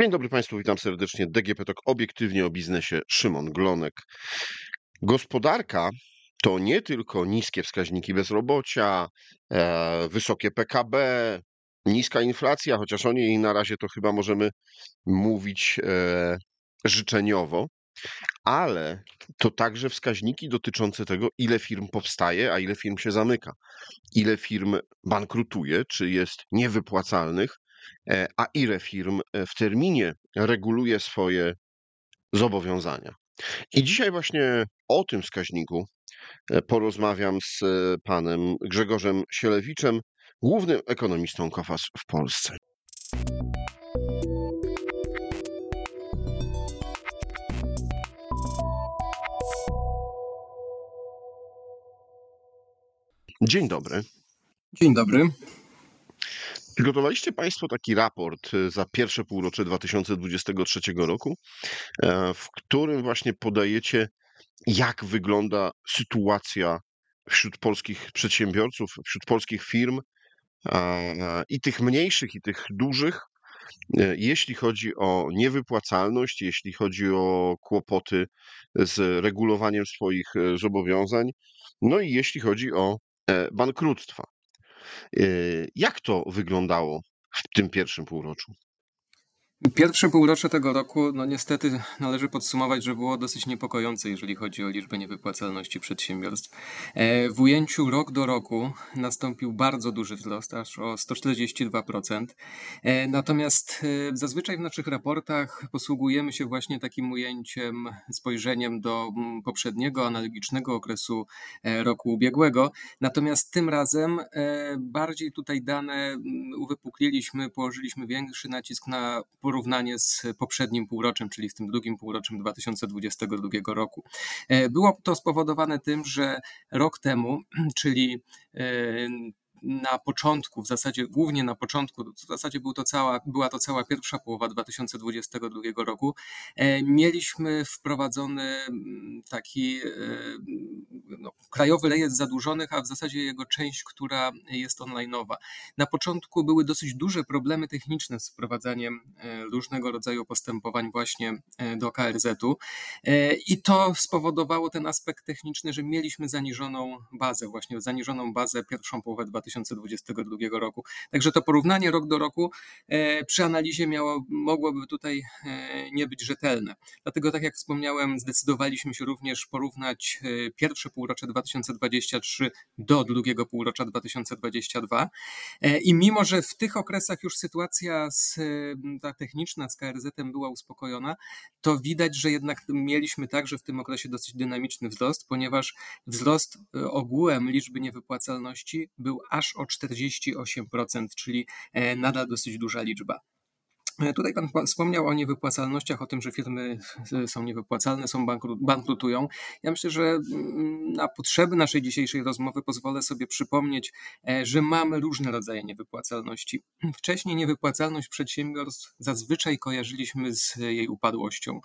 Dzień dobry Państwu, witam serdecznie. DGP Tok obiektywnie o biznesie. Szymon Glonek. Gospodarka to nie tylko niskie wskaźniki bezrobocia, e, wysokie PKB, niska inflacja, chociaż o niej na razie to chyba możemy mówić e, życzeniowo, ale to także wskaźniki dotyczące tego, ile firm powstaje, a ile firm się zamyka, ile firm bankrutuje, czy jest niewypłacalnych, a ile firm e, w terminie reguluje swoje zobowiązania. I dzisiaj właśnie o tym wskaźniku e, porozmawiam z panem Grzegorzem Sielewiczem, głównym ekonomistą KOFAS w Polsce. Dzień dobry. Dzień dobry. Przygotowaliście Państwo taki raport y, za pierwsze półrocze 2023 roku, e, w którym właśnie podajecie, jak wygląda sytuacja wśród polskich przedsiębiorców, wśród polskich firm i tych mniejszych, i tych dużych, e, jeśli chodzi o niewypłacalność, jeśli chodzi o kłopoty z regulowaniem swoich e, zobowiązań, no i jeśli chodzi o bankructwa. E, jak to wyglądało w tym pierwszym półroczu? Pierwsze półrocze tego roku, no niestety należy podsumować, że było dosyć niepokojące, jeżeli chodzi o liczbę niewypłacalności przedsiębiorstw. E, w ujęciu rok do roku nastąpił bardzo duży wzrost, aż o 142%. E, natomiast e, zazwyczaj w naszych raportach posługujemy się właśnie takim ujęciem, spojrzeniem do mm, poprzedniego, analogicznego okresu roku ubiegłego. Natomiast tym razem bardziej tutaj dane mm, uwypukliliśmy, położyliśmy większy nacisk na porównanie z poprzednim półroczem, czyli z tym drugim półroczem 2022 roku. E, było to spowodowane tym, że rok temu, czyli e, na początku, w zasadzie głównie na początku, w zasadzie był to cała, była to cała pierwsza połowa 2022 roku, e, mieliśmy wprowadzony mm, taki no, krajowy rejestr zadłużonych, a w zasadzie jego część, która jest onlineowa. Na początku były dosyć duże problemy techniczne z wprowadzaniem e, różnego rodzaju postępowań właśnie do KRZ-u i to spowodowało ten aspekt techniczny, że mieliśmy zaniżoną bazę, właśnie zaniżoną bazę pierwszą połowę 2022 2022 roku. Także to porównanie rok do roku e, przy analizie miało, mogłoby tutaj e, nie być rzetelne. Dlatego, tak jak wspomniałem, zdecydowaliśmy się również porównać e, pierwsze półrocze 2023 do drugiego półrocza 2022. I mimo, że w tych okresach już sytuacja z, ta techniczna z KRZ-em była uspokojona, to widać, że jednak mieliśmy także w tym okresie dosyć dynamiczny wzrost, ponieważ wzrost ogółem liczby niewypłacalności był aż o 48%, czyli e, nadal dosyć duża liczba. E, tutaj Pan wspomniał o niewypłacalnościach, o tym, że firmy e, są niewypłacalne, są bankrutują. Ja myślę, że mm, na potrzeby naszej dzisiejszej rozmowy pozwolę sobie przypomnieć, że mamy różne rodzaje niewypłacalności. Wcześniej niewypłacalność przedsiębiorstw zazwyczaj kojarzyliśmy z jej upadłością.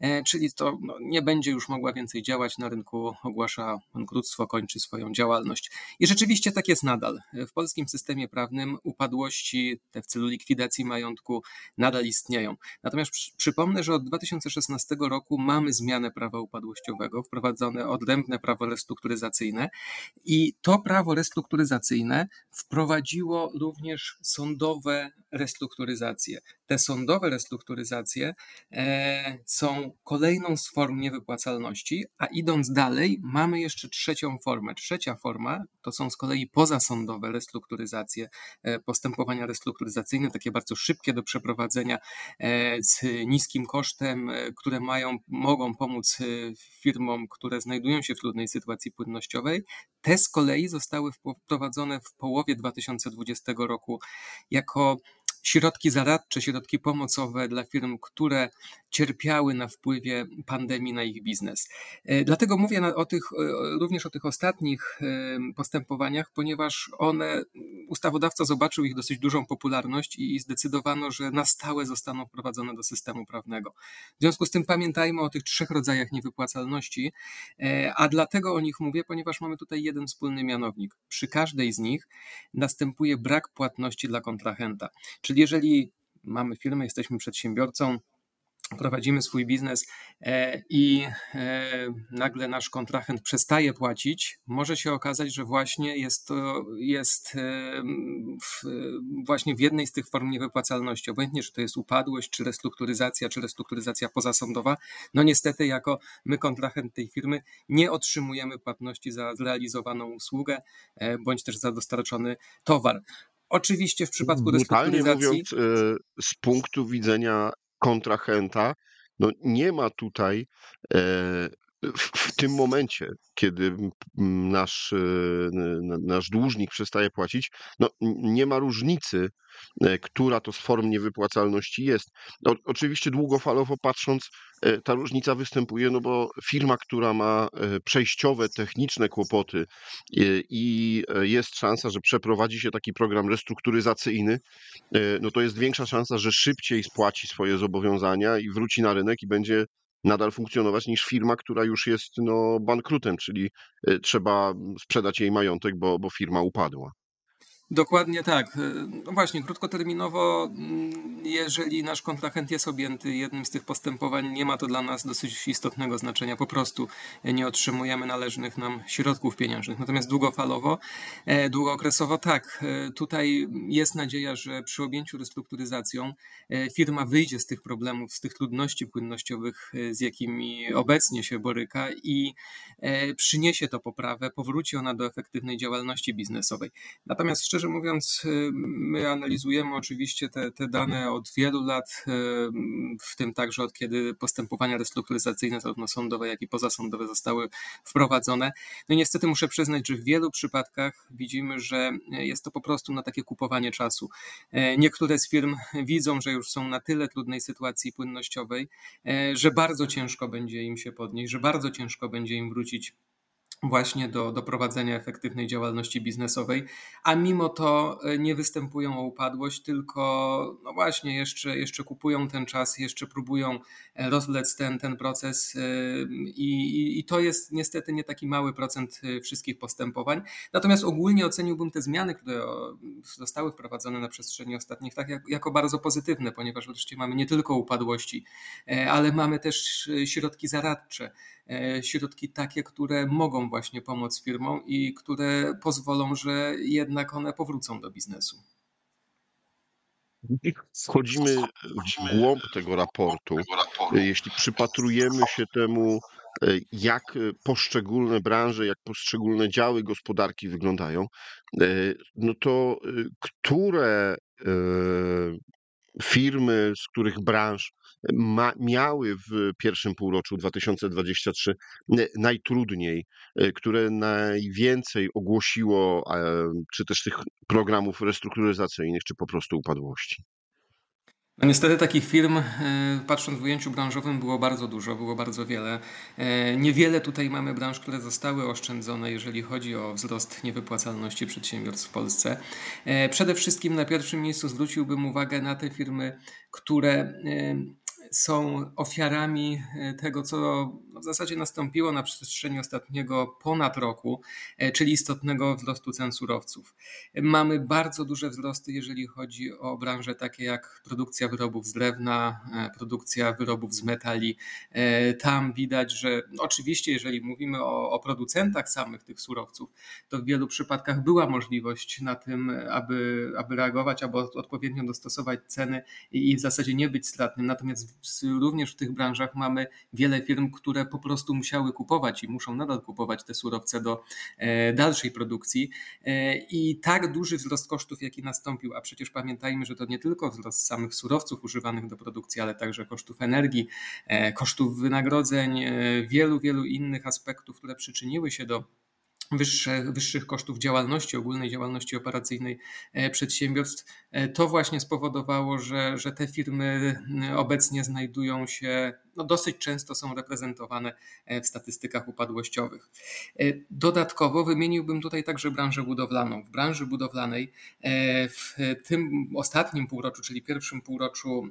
E, czyli to no, nie będzie już mogła więcej działać na rynku, ogłasza bankructwo, kończy swoją działalność. I rzeczywiście tak jest nadal. W polskim systemie prawnym upadłości te w celu likwidacji majątku nadal istnieją. Natomiast przypomnę, że od 2016 roku mamy zmianę prawa upadłościowego, wprowadzone odrębne prawo restrukturyzacyjne i to prawo restrukturyzacyjne wprowadziło również sądowe restrukturyzacje. Te sądowe restrukturyzacje e, są kolejną z form niewypłacalności, a idąc dalej, mamy jeszcze trzecią formę. Trzecia forma to są z kolei pozasądowe restrukturyzacje, e, postępowania restrukturyzacyjne, takie bardzo szybkie do przeprowadzenia e, z niskim kosztem, e, które mają, mogą pomóc firmom, które znajdują się w trudnej sytuacji płynnościowej. Te z kolei zostały wprowadzone w połowie 2020 roku jako środki zaradcze, środki pomocowe dla firm, które cierpiały na wpływie pandemii na ich biznes. E, dlatego mówię o tych, również o tych ostatnich postępowaniach, ponieważ one, ustawodawca zobaczył ich dosyć dużą popularność i zdecydowano, że na stałe zostaną wprowadzone do systemu prawnego. W związku z tym pamiętajmy o tych trzech rodzajach niewypłacalności, e, a dlatego o nich mówię, ponieważ mamy tutaj jeden wspólny mianownik. Przy każdej z nich następuje brak płatności dla kontrahenta. Czyli jeżeli mamy firmę, jesteśmy przedsiębiorcą, prowadzimy swój biznes e, i e, nagle nasz kontrahent przestaje płacić, może się okazać, że właśnie jest to jest e, w, właśnie w jednej z tych form niewypłacalności, obojętnie czy to jest upadłość, czy restrukturyzacja, czy restrukturyzacja pozasądowa. No niestety jako my kontrahent tej firmy nie otrzymujemy płatności za zrealizowaną usługę bądź też za dostarczony towar. Oczywiście w przypadku restrukturyzacji... mówiąc, z punktu widzenia kontrahenta, no nie ma tutaj e, w, tym momencie, kiedy nasz, e, nasz dłużnik przestaje płacić, no nie ma różnicy, e, która to z form niewypłacalności jest. O, oczywiście długofalowo patrząc, ta różnica występuje, no bo firma, która ma przejściowe, techniczne kłopoty i jest szansa, że przeprowadzi się taki program restrukturyzacyjny, no to jest większa szansa, że szybciej spłaci swoje zobowiązania i wróci na rynek i będzie nadal funkcjonować niż firma, która już jest no, bankrutem, czyli trzeba sprzedać jej majątek, bo, bo firma upadła. Dokładnie tak. No właśnie, krótkoterminowo, mm, jeżeli nasz kontrahent jest objęty jednym z tych postępowań, nie ma to dla nas dosyć istotnego znaczenia. Po prostu nie otrzymujemy należnych nam środków pieniężnych. Natomiast długofalowo, e, długookresowo tak. E, tutaj jest nadzieja, że przy objęciu restrukturyzacją e, firma wyjdzie z tych problemów, z tych trudności płynnościowych, z jakimi obecnie się boryka i przyniesie to poprawę, powróci ona do efektywnej działalności biznesowej. Natomiast szczerze szczerze mówiąc, y, my analizujemy oczywiście te, te dane od wielu lat, y, w tym także od kiedy postępowania restrukturyzacyjne, zarówno sądowe, jak i pozasądowe, zostały wprowadzone. No i niestety muszę przyznać, że w wielu przypadkach widzimy, że jest to po prostu na takie kupowanie czasu. E, niektóre z firm widzą, że już są na tyle trudnej sytuacji płynnościowej, e, że bardzo ciężko będzie im się podnieść, że bardzo ciężko będzie im wrócić właśnie do, do prowadzenia efektywnej działalności biznesowej, a mimo to e, nie występują o upadłość, tylko no właśnie jeszcze, jeszcze kupują ten czas, jeszcze próbują e, rozwlec ten, ten proces e, i, i to jest niestety nie taki mały procent wszystkich postępowań. Natomiast ogólnie oceniłbym te zmiany, które zostały wprowadzone na przestrzeni ostatnich tak jako bardzo pozytywne, ponieważ wreszcie mamy nie tylko upadłości, ale mamy też środki zaradcze, środki takie, które mogą właśnie pomóc firmom i które pozwolą, że jednak one powrócą do biznesu. Wchodzimy w głąb tego raportu. Jeśli przypatrujemy się temu, e, jak poszczególne branże, jak poszczególne działy gospodarki wyglądają, e, no to e, które firmy, z których branż ma, miały w pierwszym półroczu 2023 najtrudniej, e, które najwięcej ogłosiło, czy też tych programów restrukturyzacyjnych, czy po prostu upadłości? No niestety takich firm, e, patrząc w ujęciu branżowym, było bardzo dużo, było bardzo wiele. E, niewiele tutaj mamy branż, które zostały oszczędzone, jeżeli chodzi o wzrost niewypłacalności przedsiębiorstw w Polsce. Przede wszystkim na pierwszym miejscu zwróciłbym uwagę na te firmy, które są ofiarami e, tego, co w zasadzie nastąpiło na przestrzeni ostatniego ponad roku, e, czyli istotnego wzrostu cen surowców. Mamy bardzo duże wzrosty, jeżeli chodzi o branże takie jak produkcja wyrobów z drewna, e, produkcja wyrobów z metali. Tam widać, że oczywiście, jeżeli mówimy o, o producentach samych tych surowców, to w wielu przypadkach była możliwość na tym, aby, aby reagować, aby odpowiednio dostosować ceny i, i w zasadzie nie być stratnym. Natomiast również w tych branżach mamy wiele firm, które po prostu musiały kupować i muszą nadal kupować te surowce do e, dalszej produkcji. E, I tak duży wzrost kosztów, jaki nastąpił, a przecież pamiętajmy, że to nie tylko wzrost samych surowców używanych do produkcji, ale także kosztów energii, e, kosztów wynagrodzeń, wielu, wielu innych aspektów, które przyczyniły się do wyższych, wyższych kosztów działalności, ogólnej działalności operacyjnej e, przedsiębiorstw, e, to właśnie spowodowało, że, że te firmy obecnie znajdują się no dosyć często są reprezentowane e, w statystykach upadłościowych. E, dodatkowo wymieniłbym tutaj także branżę budowlaną. W branży budowlanej e, w tym ostatnim półroczu, czyli pierwszym półroczu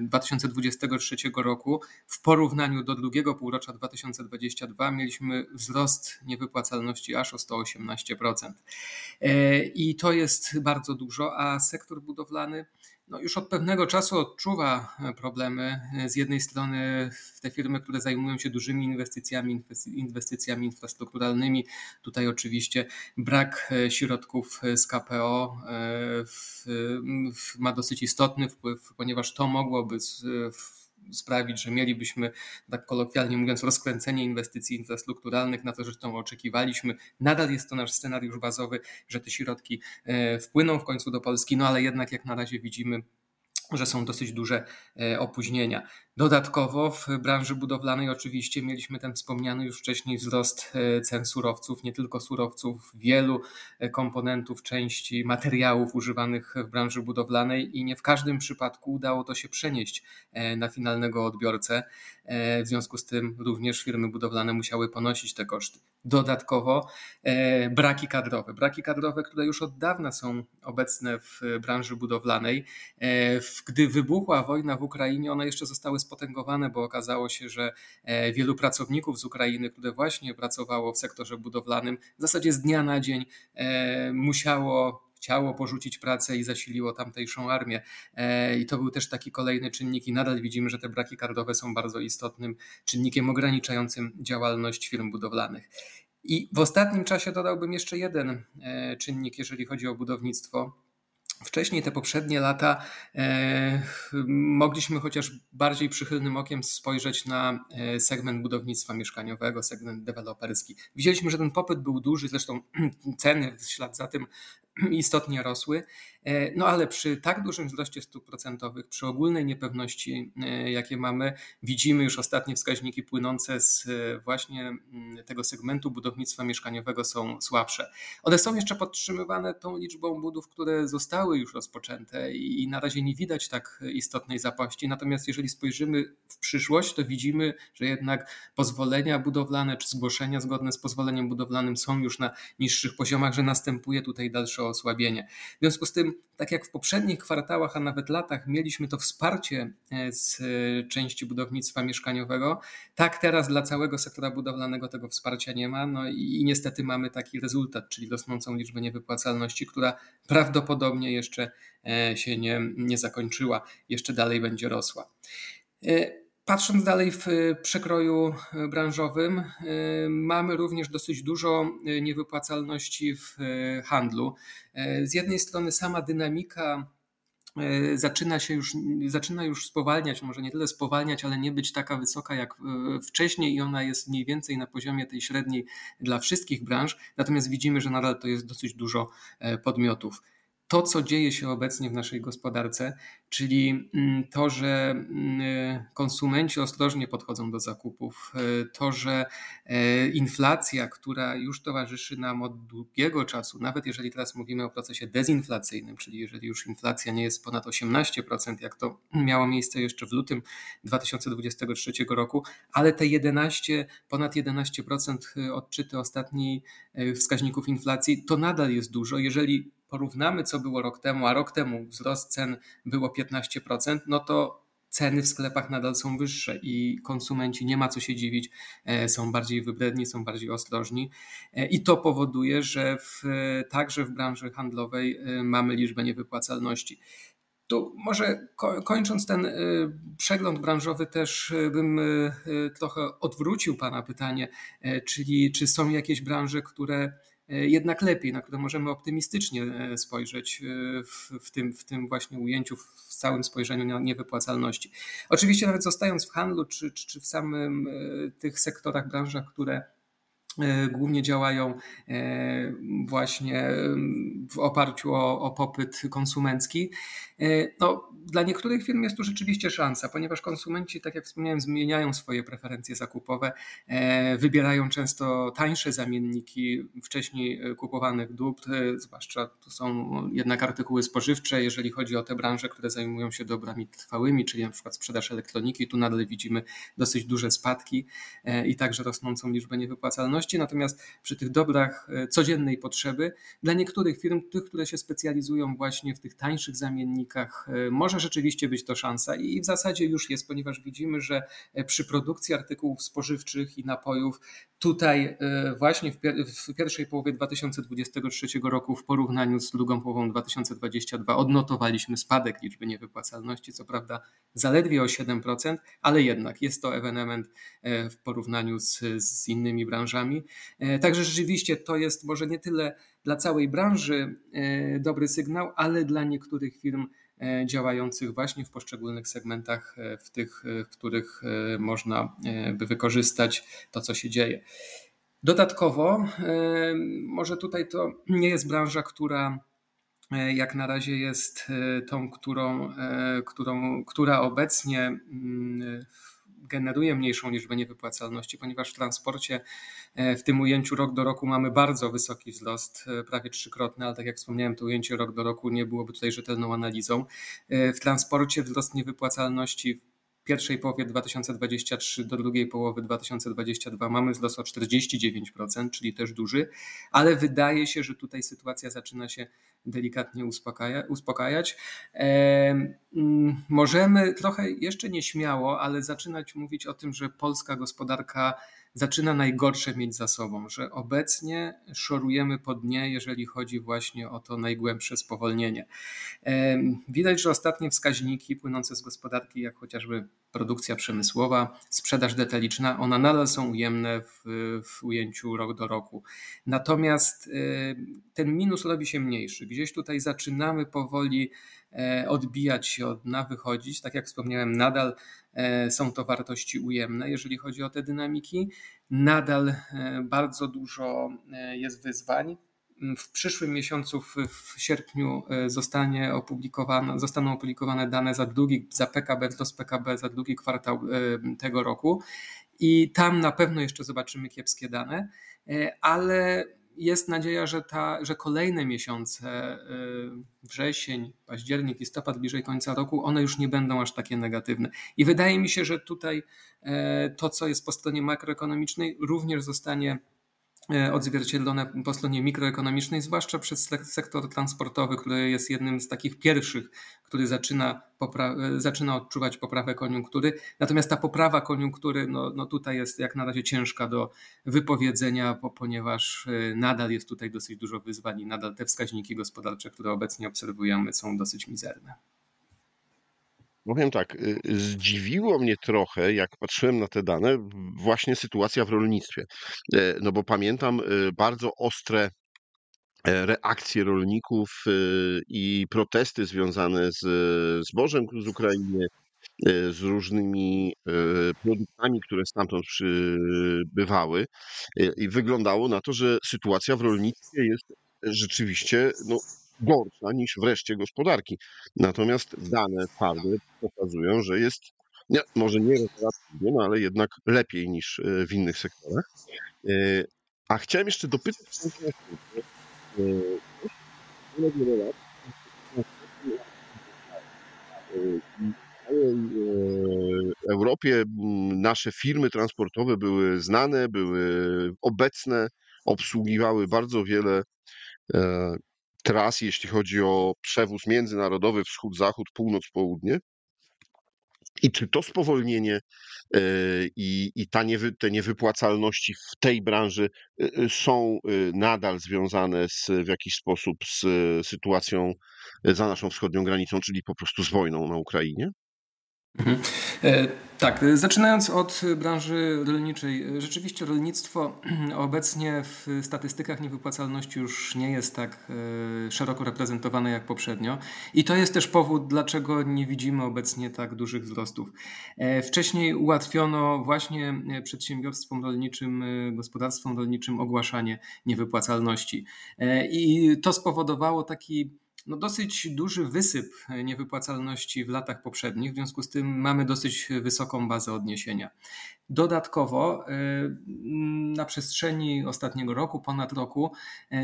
2023 roku, w porównaniu do drugiego półrocza 2022 mieliśmy wzrost niewypłacalności aż o 118%. I to jest bardzo dużo, a sektor budowlany no już od pewnego czasu odczuwa problemy. Z jednej strony te firmy, które zajmują się dużymi inwestycjami, inwestycjami infrastrukturalnymi, tutaj oczywiście brak środków z KPO ma dosyć istotny wpływ, ponieważ to mogłoby sprawić, że mielibyśmy, tak kolokwialnie mówiąc, rozkręcenie inwestycji infrastrukturalnych na to, zresztą oczekiwaliśmy. Nadal jest to nasz scenariusz bazowy, że te środki e, wpłyną w końcu do Polski, no ale jednak jak na razie widzimy, że są dosyć duże e, opóźnienia. Dodatkowo w branży budowlanej oczywiście mieliśmy ten wspomniany już wcześniej wzrost e, cen surowców, nie tylko surowców, wielu e, komponentów, części, materiałów używanych w branży budowlanej i nie w każdym przypadku udało to się przenieść na finalnego odbiorcę. W związku z tym również firmy budowlane musiały ponosić te koszty. Dodatkowo braki kadrowe. Braki kadrowe, które już od dawna są obecne w branży budowlanej. Gdy wybuchła wojna w Ukrainie, one jeszcze zostały spotęgowane, bo okazało się, że e, wielu pracowników z Ukrainy, które właśnie pracowało w sektorze budowlanym, w zasadzie z dnia na dzień e, musiało chciało porzucić pracę i zasiliło tamtejszą armię. E, I to był też taki kolejny czynnik, i nadal widzimy, że te braki kardowe są bardzo istotnym czynnikiem ograniczającym działalność firm budowlanych. I w ostatnim czasie dodałbym jeszcze jeden czynnik, jeżeli chodzi o budownictwo Wcześniej, te poprzednie lata, e, mogliśmy chociaż bardziej przychylnym okiem spojrzeć na e, segment budownictwa mieszkaniowego, segment deweloperski. Widzieliśmy, że ten popyt był duży, zresztą ceny w ślad za tym istotnie rosły. E, no ale przy tak dużym wzroście stóp procentowych, przy ogólnej niepewności, e, jakie mamy, widzimy już ostatnie wskaźniki płynące z e, właśnie mm, tego segmentu budownictwa mieszkaniowego są słabsze. One są jeszcze podtrzymywane tą liczbą budów, które zostały już rozpoczęte i na razie nie widać tak istotnej zapaści. Natomiast jeżeli spojrzymy w przyszłość, to widzimy, że jednak pozwolenia budowlane czy zgłoszenia zgodne z pozwoleniem budowlanym są już na niższych poziomach, że następuje tutaj dalsze osłabienie. W związku z tym, tak jak w poprzednich kwartałach, a nawet latach mieliśmy to wsparcie e, z e, części budownictwa mieszkaniowego, tak teraz dla całego sektora budowlanego tego wsparcia nie ma. No i niestety mamy taki rezultat, czyli rosnącą liczbę niewypłacalności, która prawdopodobnie jeszcze e, się nie, nie zakończyła, jeszcze dalej będzie rosła. Patrząc dalej w e, przekroju e, branżowym, e, mamy również dosyć dużo niewypłacalności w handlu. Z jednej strony sama dynamika zaczyna się już, zaczyna już spowalniać, może nie tyle spowalniać, ale nie być taka wysoka jak wcześniej i ona jest mniej więcej na poziomie tej średniej dla wszystkich branż, natomiast widzimy, że nadal to jest dosyć dużo podmiotów to, co dzieje się obecnie w naszej gospodarce, czyli mm, to, że mm, konsumenci ostrożnie podchodzą do zakupów, e, to, że e, inflacja, która już towarzyszy nam od długiego czasu, nawet jeżeli teraz mówimy o procesie dezinflacyjnym, czyli jeżeli już inflacja nie jest ponad 18%, jak to miało miejsce jeszcze w lutym 2023 roku, ale te 11, ponad 11% e, odczyty ostatniej wskaźników inflacji, to nadal jest dużo. Jeżeli porównamy, co było rok temu, a rok temu wzrost cen było 15%, no to ceny w sklepach nadal są wyższe i konsumenci nie ma co się dziwić, e, są bardziej wybredni, są bardziej ostrożni e, i to powoduje, że w, także w branży handlowej e, mamy liczbę niewypłacalności. Tu może kończąc ten przegląd branżowy też bym trochę odwrócił Pana pytanie, czyli czy są jakieś branże, które jednak lepiej, na które możemy optymistycznie e, spojrzeć e, w, w, tym, w tym właśnie ujęciu, w całym spojrzeniu na niewypłacalności. Oczywiście nawet zostając w handlu, czy, czy, czy w samym tych sektorach, branżach, które głównie działają właśnie w oparciu o, o popyt konsumencki, E, no, dla niektórych firm jest tu rzeczywiście szansa, ponieważ konsumenci, tak jak wspomniałem, zmieniają swoje preferencje zakupowe, e, wybierają często tańsze zamienniki wcześniej e, kupowanych dóbr, zwłaszcza to są jednak artykuły spożywcze, jeżeli chodzi o te branże, które zajmują się dobrami trwałymi, czyli na przykład sprzedaż elektroniki, tu nadal widzimy dosyć duże spadki i także rosnącą liczbę niewypłacalności. Natomiast przy tych dobrach codziennej potrzeby dla niektórych firm, tych, które się specjalizują właśnie w tych tańszych zamiennikach, może rzeczywiście być to szansa i w zasadzie już jest, ponieważ widzimy, że przy produkcji artykułów spożywczych i napojów tutaj właśnie w pierwszej połowie 2023 roku w porównaniu z drugą połową 2022 odnotowaliśmy spadek liczby niewypłacalności, co prawda zaledwie o 7%, ale jednak jest to ewenement e, w porównaniu z, z innymi branżami. E, także rzeczywiście to jest może nie tyle dla całej branży e, dobry sygnał, ale dla niektórych firm działających właśnie w poszczególnych segmentach, w tych, w których można by wykorzystać to, co się dzieje. Dodatkowo, może tutaj to nie jest branża, która E, jak na razie jest e, tą, którą, e, którą, która obecnie mm, generuje mniejszą liczbę niewypłacalności, ponieważ w transporcie w tym ujęciu rok do roku mamy bardzo wysoki wzrost, prawie trzykrotny, ale tak jak wspomniałem, to ujęcie rok do roku nie byłoby tutaj rzetelną analizą. W transporcie wzrost niewypłacalności pierwszej połowie 2023 do drugiej połowy 2022 mamy wzrost o 49%, czyli też duży, ale wydaje się, że tutaj sytuacja zaczyna się delikatnie uspokaja, uspokajać. E, możemy trochę jeszcze nieśmiało, ale zaczynać mówić o tym, że polska gospodarka zaczyna najgorsze mieć za sobą, że obecnie szorujemy po dnie, jeżeli chodzi właśnie o to najgłębsze spowolnienie. Widać, że ostatnie wskaźniki płynące z gospodarki, jak chociażby produkcja przemysłowa, sprzedaż detaliczna, one nadal są ujemne w, w ujęciu rok do roku. Natomiast ten minus robi się mniejszy. Gdzieś tutaj zaczynamy powoli e, odbijać się od dna, wychodzić. Tak jak wspomniałem, nadal e, są to wartości ujemne, jeżeli chodzi o te dynamiki. Nadal e, bardzo dużo jest wyzwań. W przyszłym miesiącu, w, sierpniu, zostanie opublikowane, zostaną opublikowane dane za drugi, za PKB, wzrost PKB za drugi kwartał tego roku. I tam na pewno jeszcze zobaczymy kiepskie dane, ale jest nadzieja, że, ta, że kolejne miesiące, wrzesień, październik, listopad, bliżej końca roku, one już nie będą aż takie negatywne. I wydaje mi się, że tutaj e, to, co jest po stronie makroekonomicznej, również zostanie E, odzwierciedlone po stronie mikroekonomicznej, zwłaszcza przez sektor transportowy, który jest jednym z takich pierwszych, który zaczyna, popra- e, zaczyna odczuwać poprawę koniunktury. Natomiast ta poprawa koniunktury no, no tutaj jest jak na razie ciężka do wypowiedzenia, bo, ponieważ e, nadal jest tutaj dosyć dużo wyzwań i nadal te wskaźniki gospodarcze, które obecnie obserwujemy, są dosyć mizerne. Powiem tak, y, zdziwiło mnie trochę, jak patrzyłem na te dane, właśnie sytuacja w rolnictwie. E, no bo pamiętam y, bardzo ostre e, reakcje rolników y, i protesty związane z zbożem z Ukrainy, e, z różnymi produktami, które stamtąd przybywały. I wyglądało na to, że sytuacja w rolnictwie jest rzeczywiście no, gorsza niż wreszcie gospodarki. Natomiast dane twarde pokazują, że jest nie, może nie relatywnie, no ale jednak lepiej niż e, w innych sektorach. E, a chciałem jeszcze dopytać w Europie nasze firmy transportowe były znane, były obecne, obsługiwały bardzo wiele e, tras, jeśli chodzi o przewóz międzynarodowy wschód-zachód, północ-południe. I czy to spowolnienie e, i, i ta niewy, te niewypłacalności w tej branży e, e, są nadal związane z, w jakiś sposób z sytuacją za naszą wschodnią granicą, czyli po prostu z wojną na Ukrainie? E, tak, zaczynając od branży rolniczej. Rzeczywiście rolnictwo obecnie w statystykach niewypłacalności już nie jest tak e, szeroko reprezentowane jak poprzednio. I to jest też powód, dlaczego nie widzimy obecnie tak dużych wzrostów. E, wcześniej ułatwiono właśnie przedsiębiorstwom rolniczym, gospodarstwom rolniczym ogłaszanie niewypłacalności. I to spowodowało taki no, dosyć duży wysyp niewypłacalności w latach poprzednich, w związku z tym mamy dosyć wysoką bazę odniesienia. Dodatkowo na przestrzeni ostatniego roku, ponad roku,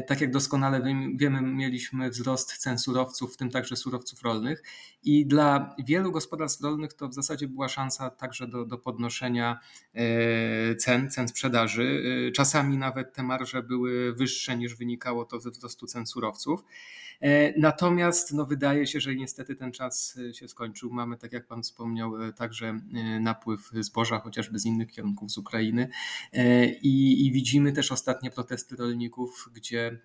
tak jak doskonale wiemy, mieliśmy wzrost cen surowców, w tym także surowców rolnych i dla wielu gospodarstw rolnych to w zasadzie była szansa także do, do podnoszenia cen, cen sprzedaży. Czasami nawet te marże były wyższe niż wynikało to ze wzrostu cen surowców. E, natomiast no, wydaje się, że niestety ten czas e, się skończył. Mamy, tak jak Pan wspomniał, e, także napływ zboża, chociażby z innych kierunków z Ukrainy. I, i widzimy też ostatnie protesty rolników, gdzie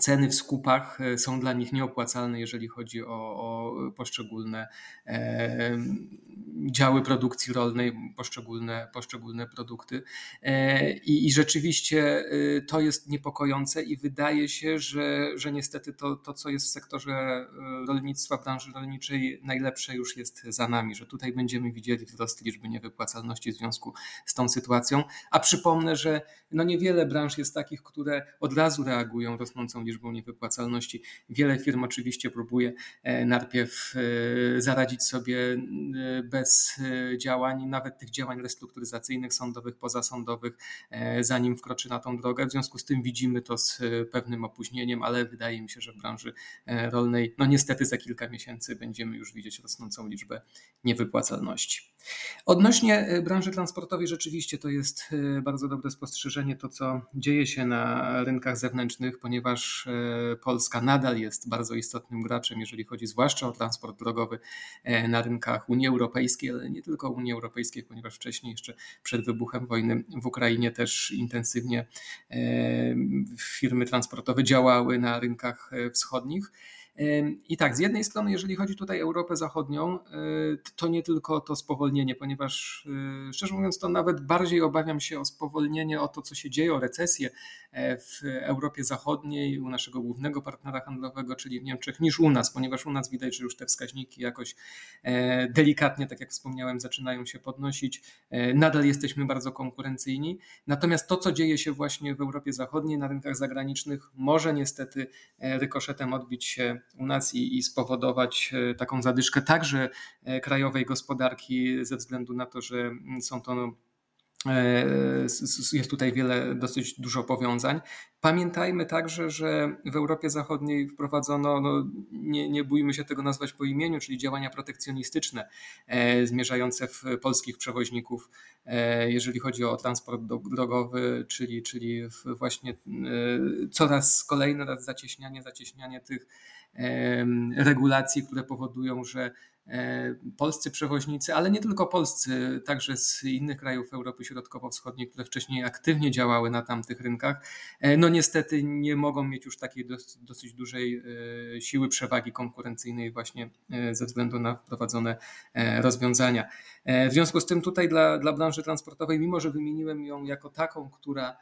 Ceny w skupach e, są dla nich nieopłacalne, jeżeli chodzi o, o poszczególne e, działy produkcji rolnej, poszczególne, poszczególne produkty. E, i, I, rzeczywiście e, to jest niepokojące i wydaje się, że, że niestety to, to, co jest w sektorze e, rolnictwa, branży rolniczej najlepsze już jest za nami, że tutaj będziemy widzieli wzrost liczby niewypłacalności w związku z tą sytuacją. A przypomnę, że no niewiele branż jest takich, które od razu reagują rosnącą liczbą niewypłacalności. Wiele firm oczywiście próbuje e, najpierw e, zaradzić sobie e, bez działań, nawet tych działań restrukturyzacyjnych, sądowych, pozasądowych, zanim wkroczy na tą drogę. W związku z tym widzimy to z pewnym opóźnieniem, ale wydaje mi się, że w branży rolnej, no niestety za kilka miesięcy będziemy już widzieć rosnącą liczbę niewypłacalności. Odnośnie branży transportowej, rzeczywiście to jest bardzo dobre spostrzeżenie, to co dzieje się na rynkach zewnętrznych, ponieważ Polska nadal jest bardzo istotnym graczem, jeżeli chodzi zwłaszcza o transport drogowy e, na rynkach Unii Europejskiej, ale nie tylko Unii Europejskiej, ponieważ wcześniej, jeszcze przed wybuchem wojny w Ukrainie, też intensywnie e, firmy transportowe działały na rynkach e, wschodnich. I tak, z jednej strony, jeżeli chodzi tutaj o Europę Zachodnią, e, to nie tylko to spowolnienie, ponieważ e, szczerze mówiąc, to nawet bardziej obawiam się o spowolnienie, o to, co się dzieje, o recesję e, w Europie Zachodniej, u naszego głównego partnera handlowego, czyli w Niemczech, niż u nas, ponieważ u nas widać, że już te wskaźniki jakoś delikatnie, tak jak wspomniałem, zaczynają się podnosić. Nadal jesteśmy bardzo konkurencyjni. Natomiast to, co dzieje się właśnie w Europie Zachodniej, na rynkach zagranicznych, może niestety rykoszetem odbić się u nas i, i spowodować e, taką zadyszkę także e, krajowej gospodarki ze względu na to, że mm, są to no, e, jest tutaj wiele, dosyć dużo powiązań. Pamiętajmy także, że w Europie Zachodniej wprowadzono, no nie, nie bójmy się tego nazwać po imieniu, czyli działania protekcjonistyczne e, zmierzające w polskich przewoźników, e, jeżeli chodzi o transport drogowy, czyli, czyli właśnie e, coraz kolejny raz zacieśnianie, zacieśnianie tych regulacji, które powodują, że E, polscy przewoźnicy, ale nie tylko polscy, także z innych krajów Europy Środkowo-Wschodniej, które wcześniej aktywnie działały na tamtych rynkach, e, no niestety nie mogą mieć już takiej dosyć dużej e, siły przewagi konkurencyjnej właśnie ze względu na wprowadzone rozwiązania. W związku z tym tutaj dla, dla branży transportowej, mimo że wymieniłem ją jako taką, która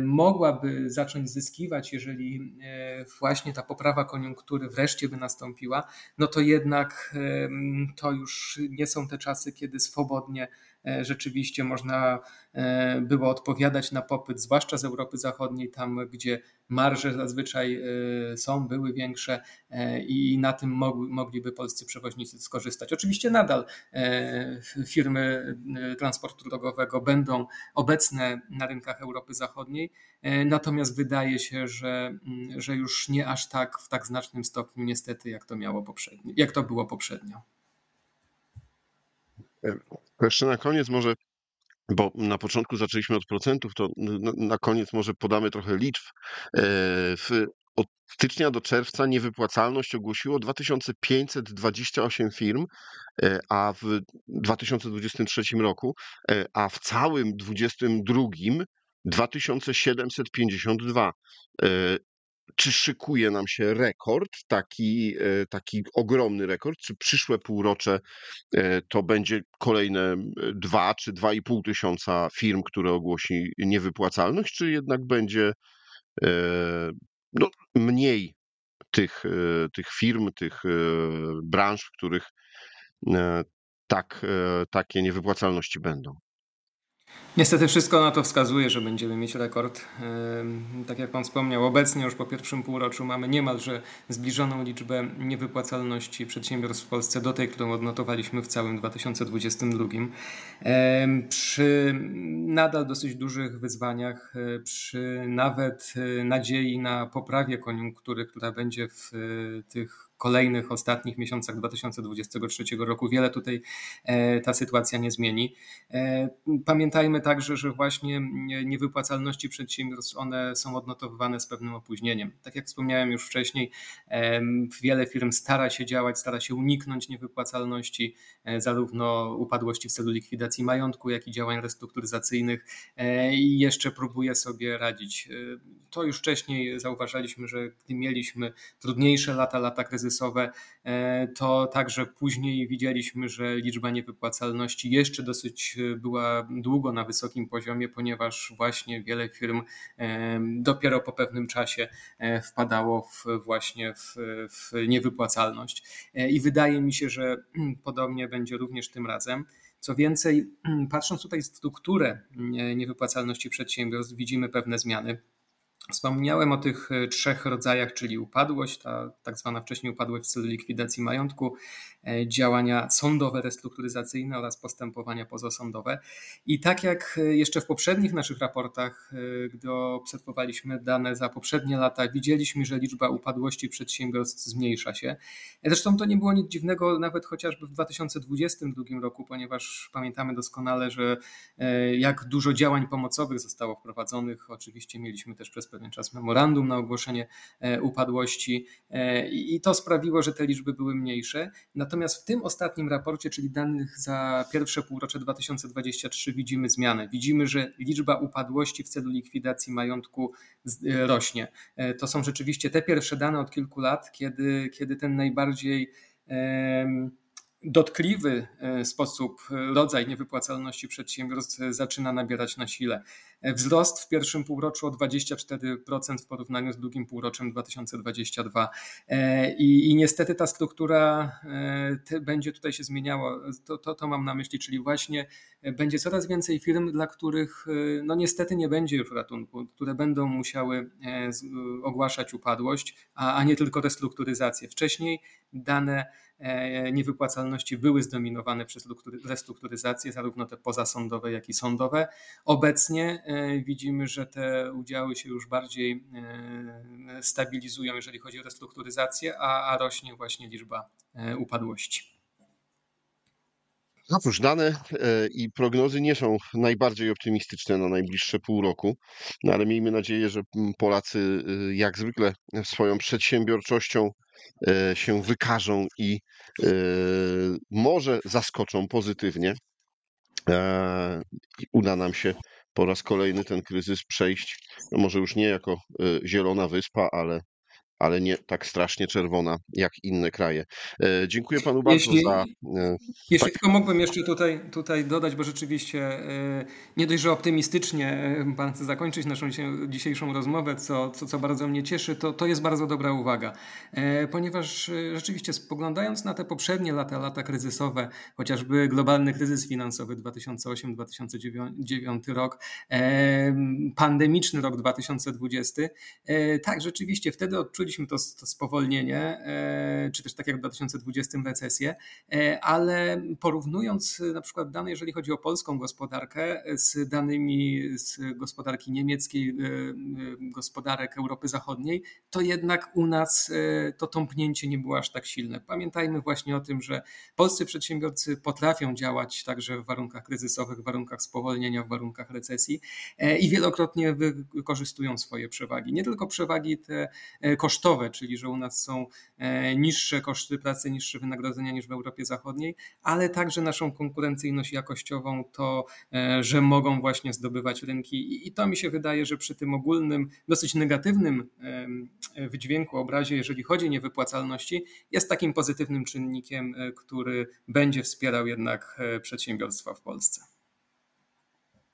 mogłaby zacząć zyskiwać, jeżeli e, właśnie ta poprawa koniunktury wreszcie by nastąpiła, no to jednak to już nie są te czasy, kiedy swobodnie E, rzeczywiście można e, było odpowiadać na popyt, zwłaszcza z Europy Zachodniej, tam gdzie marże zazwyczaj e, są, były większe i na tym mogliby polscy przewoźnicy skorzystać. Oczywiście nadal firmy transportu drogowego będą obecne na rynkach Europy Zachodniej, natomiast wydaje się, że, mm, że już nie aż tak w tak znacznym stopniu niestety jak to miało poprzednio, jak to było poprzednio. Jeszcze na koniec może, bo na początku zaczęliśmy od procentów, to na, koniec może podamy trochę liczb. E, od stycznia do czerwca niewypłacalność ogłosiło 2528 firm, e, a w 2023 roku, e, a w całym 2022 2752 czy szykuje nam się rekord, taki, e, taki ogromny rekord, czy przyszłe półrocze e, to będzie kolejne dwa czy dwa i pół tysiąca firm, które ogłosi niewypłacalność, czy jednak będzie e, no, mniej tych, tych firm, tych branż, w których tak, takie niewypłacalności będą? Niestety wszystko na to wskazuje, że będziemy mieć rekord. Tak jak Pan wspomniał, obecnie już po pierwszym półroczu mamy niemalże zbliżoną liczbę niewypłacalności przedsiębiorstw w Polsce do tej, którą odnotowaliśmy w całym 2022. Przy nadal dosyć dużych wyzwaniach, e, przy nawet e, nadziei na poprawie koniunktury, która będzie w e, tych kolejnych, ostatnich miesiącach 2023 roku. Wiele tutaj e, ta sytuacja nie zmieni. E, pamiętajmy także, że właśnie niewypłacalności przedsiębiorstw, one są odnotowywane z pewnym opóźnieniem. Tak jak wspomniałem już wcześniej, wiele firm stara się działać, stara się uniknąć niewypłacalności, e, zarówno upadłości w celu likwidacji majątku, jak i działań restrukturyzacyjnych i jeszcze próbuje sobie radzić. To już wcześniej zauważaliśmy, że gdy mieliśmy trudniejsze lata, lata kryzysu, kryzysowe, e, to także później widzieliśmy, że liczba niewypłacalności jeszcze dosyć e, była długo na wysokim poziomie, ponieważ właśnie wiele firm e, dopiero po pewnym czasie wpadało w, właśnie w, w niewypłacalność. I wydaje mi się, że podobnie będzie również tym razem. Co więcej, patrząc tutaj strukturę niewypłacalności przedsiębiorstw, widzimy pewne zmiany. Wspomniałem o tych e, trzech rodzajach, czyli upadłość, ta tak zwana wcześniej upadłość w celu likwidacji majątku, e, działania sądowe, restrukturyzacyjne oraz postępowania pozasądowe. I tak jak e, jeszcze w poprzednich naszych raportach, gdy obserwowaliśmy dane za poprzednie lata, widzieliśmy, że liczba upadłości przedsiębiorstw zmniejsza się. Zresztą to nie było nic dziwnego nawet chociażby w 2022 roku, ponieważ pamiętamy doskonale, że jak dużo działań pomocowych zostało wprowadzonych. Oczywiście mieliśmy też przez pewien czas memorandum na ogłoszenie e, upadłości e, i to sprawiło, że te liczby były mniejsze. Natomiast w tym ostatnim raporcie, czyli danych za pierwsze półrocze 2023 widzimy zmianę. Widzimy, że liczba upadłości w celu likwidacji majątku e, rośnie. To są rzeczywiście te pierwsze dane od kilku lat, kiedy, kiedy ten najbardziej dotkliwy sposób, rodzaj niewypłacalności przedsiębiorstw zaczyna nabierać na sile. Wzrost w pierwszym półroczu o 24% w porównaniu z drugim półroczem 2022. E, I, i niestety ta struktura e, będzie tutaj się zmieniała. To, to, to mam na myśli, czyli właśnie będzie coraz więcej firm, dla których e, no niestety nie będzie już ratunku, które będą musiały ogłaszać upadłość, a, a nie tylko restrukturyzację. Wcześniej dane niewypłacalności były zdominowane przez restrukturyzację, zarówno te pozasądowe, jak i sądowe. Obecnie E, widzimy, że te udziały się już bardziej e, stabilizują, jeżeli chodzi o restrukturyzację, a, a rośnie właśnie liczba e, upadłości. No cóż, dane i prognozy nie są najbardziej optymistyczne na najbliższe pół roku, no ale miejmy nadzieję, że Polacy jak zwykle swoją przedsiębiorczością się wykażą i może zaskoczą pozytywnie. Uda nam się po raz kolejny ten kryzys przejść, no może już nie jako y, zielona wyspa, ale, ale nie tak strasznie czerwona jak inne kraje. E, dziękuję panu bardzo Jeśli... za e, jeśli tak. tylko mógłbym jeszcze tutaj, tutaj dodać, bo rzeczywiście e, nie dość, że optymistycznie Pan chce zakończyć naszą dzisiejszą rozmowę, co, co, co bardzo mnie cieszy, to, to jest bardzo dobra uwaga. Ponieważ rzeczywiście spoglądając na te poprzednie lata, lata kryzysowe, chociażby globalny kryzys finansowy 2008-2009 rok, pandemiczny rok 2020, tak, rzeczywiście wtedy odczuliśmy to, to spowolnienie, czy też tak jak w 2020 recesję, ale porównując y, na przykład dane, jeżeli chodzi o polską gospodarkę, z danymi z gospodarki niemieckiej, gospodarek Europy Zachodniej, to jednak u nas to tąpnięcie nie było aż tak silne. Pamiętajmy właśnie o tym, że polscy przedsiębiorcy potrafią działać także w warunkach kryzysowych, w warunkach spowolnienia, w warunkach recesji e, i wielokrotnie wykorzystują swoje przewagi. Nie tylko przewagi te e, kosztowe, czyli że u nas są e, niższe koszty pracy, niższe wynagrodzenia niż w Europie Zachodniej, ale także naszą konkurencyjność jakościową, to, e, że mogą właśnie zdobywać rynki. I to mi się wydaje, że przy tym ogólnym, dosyć negatywnym wydźwięku, obrazie, jeżeli chodzi o niewypłacalności, jest takim pozytywnym czynnikiem, e, który będzie wspierał jednak e, przedsiębiorstwa w Polsce.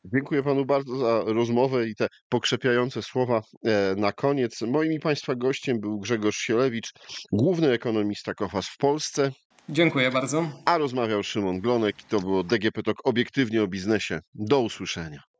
Dziękuję panu bardzo za rozmowę i te pokrzepiające słowa na koniec. Moim i państwa gościem był Grzegorz Sielewicz, główny ekonomista KOFAS w Polsce. Dziękuję bardzo. A rozmawiał Szymon Glonek i to było DGP Talk obiektywnie o biznesie. Do usłyszenia.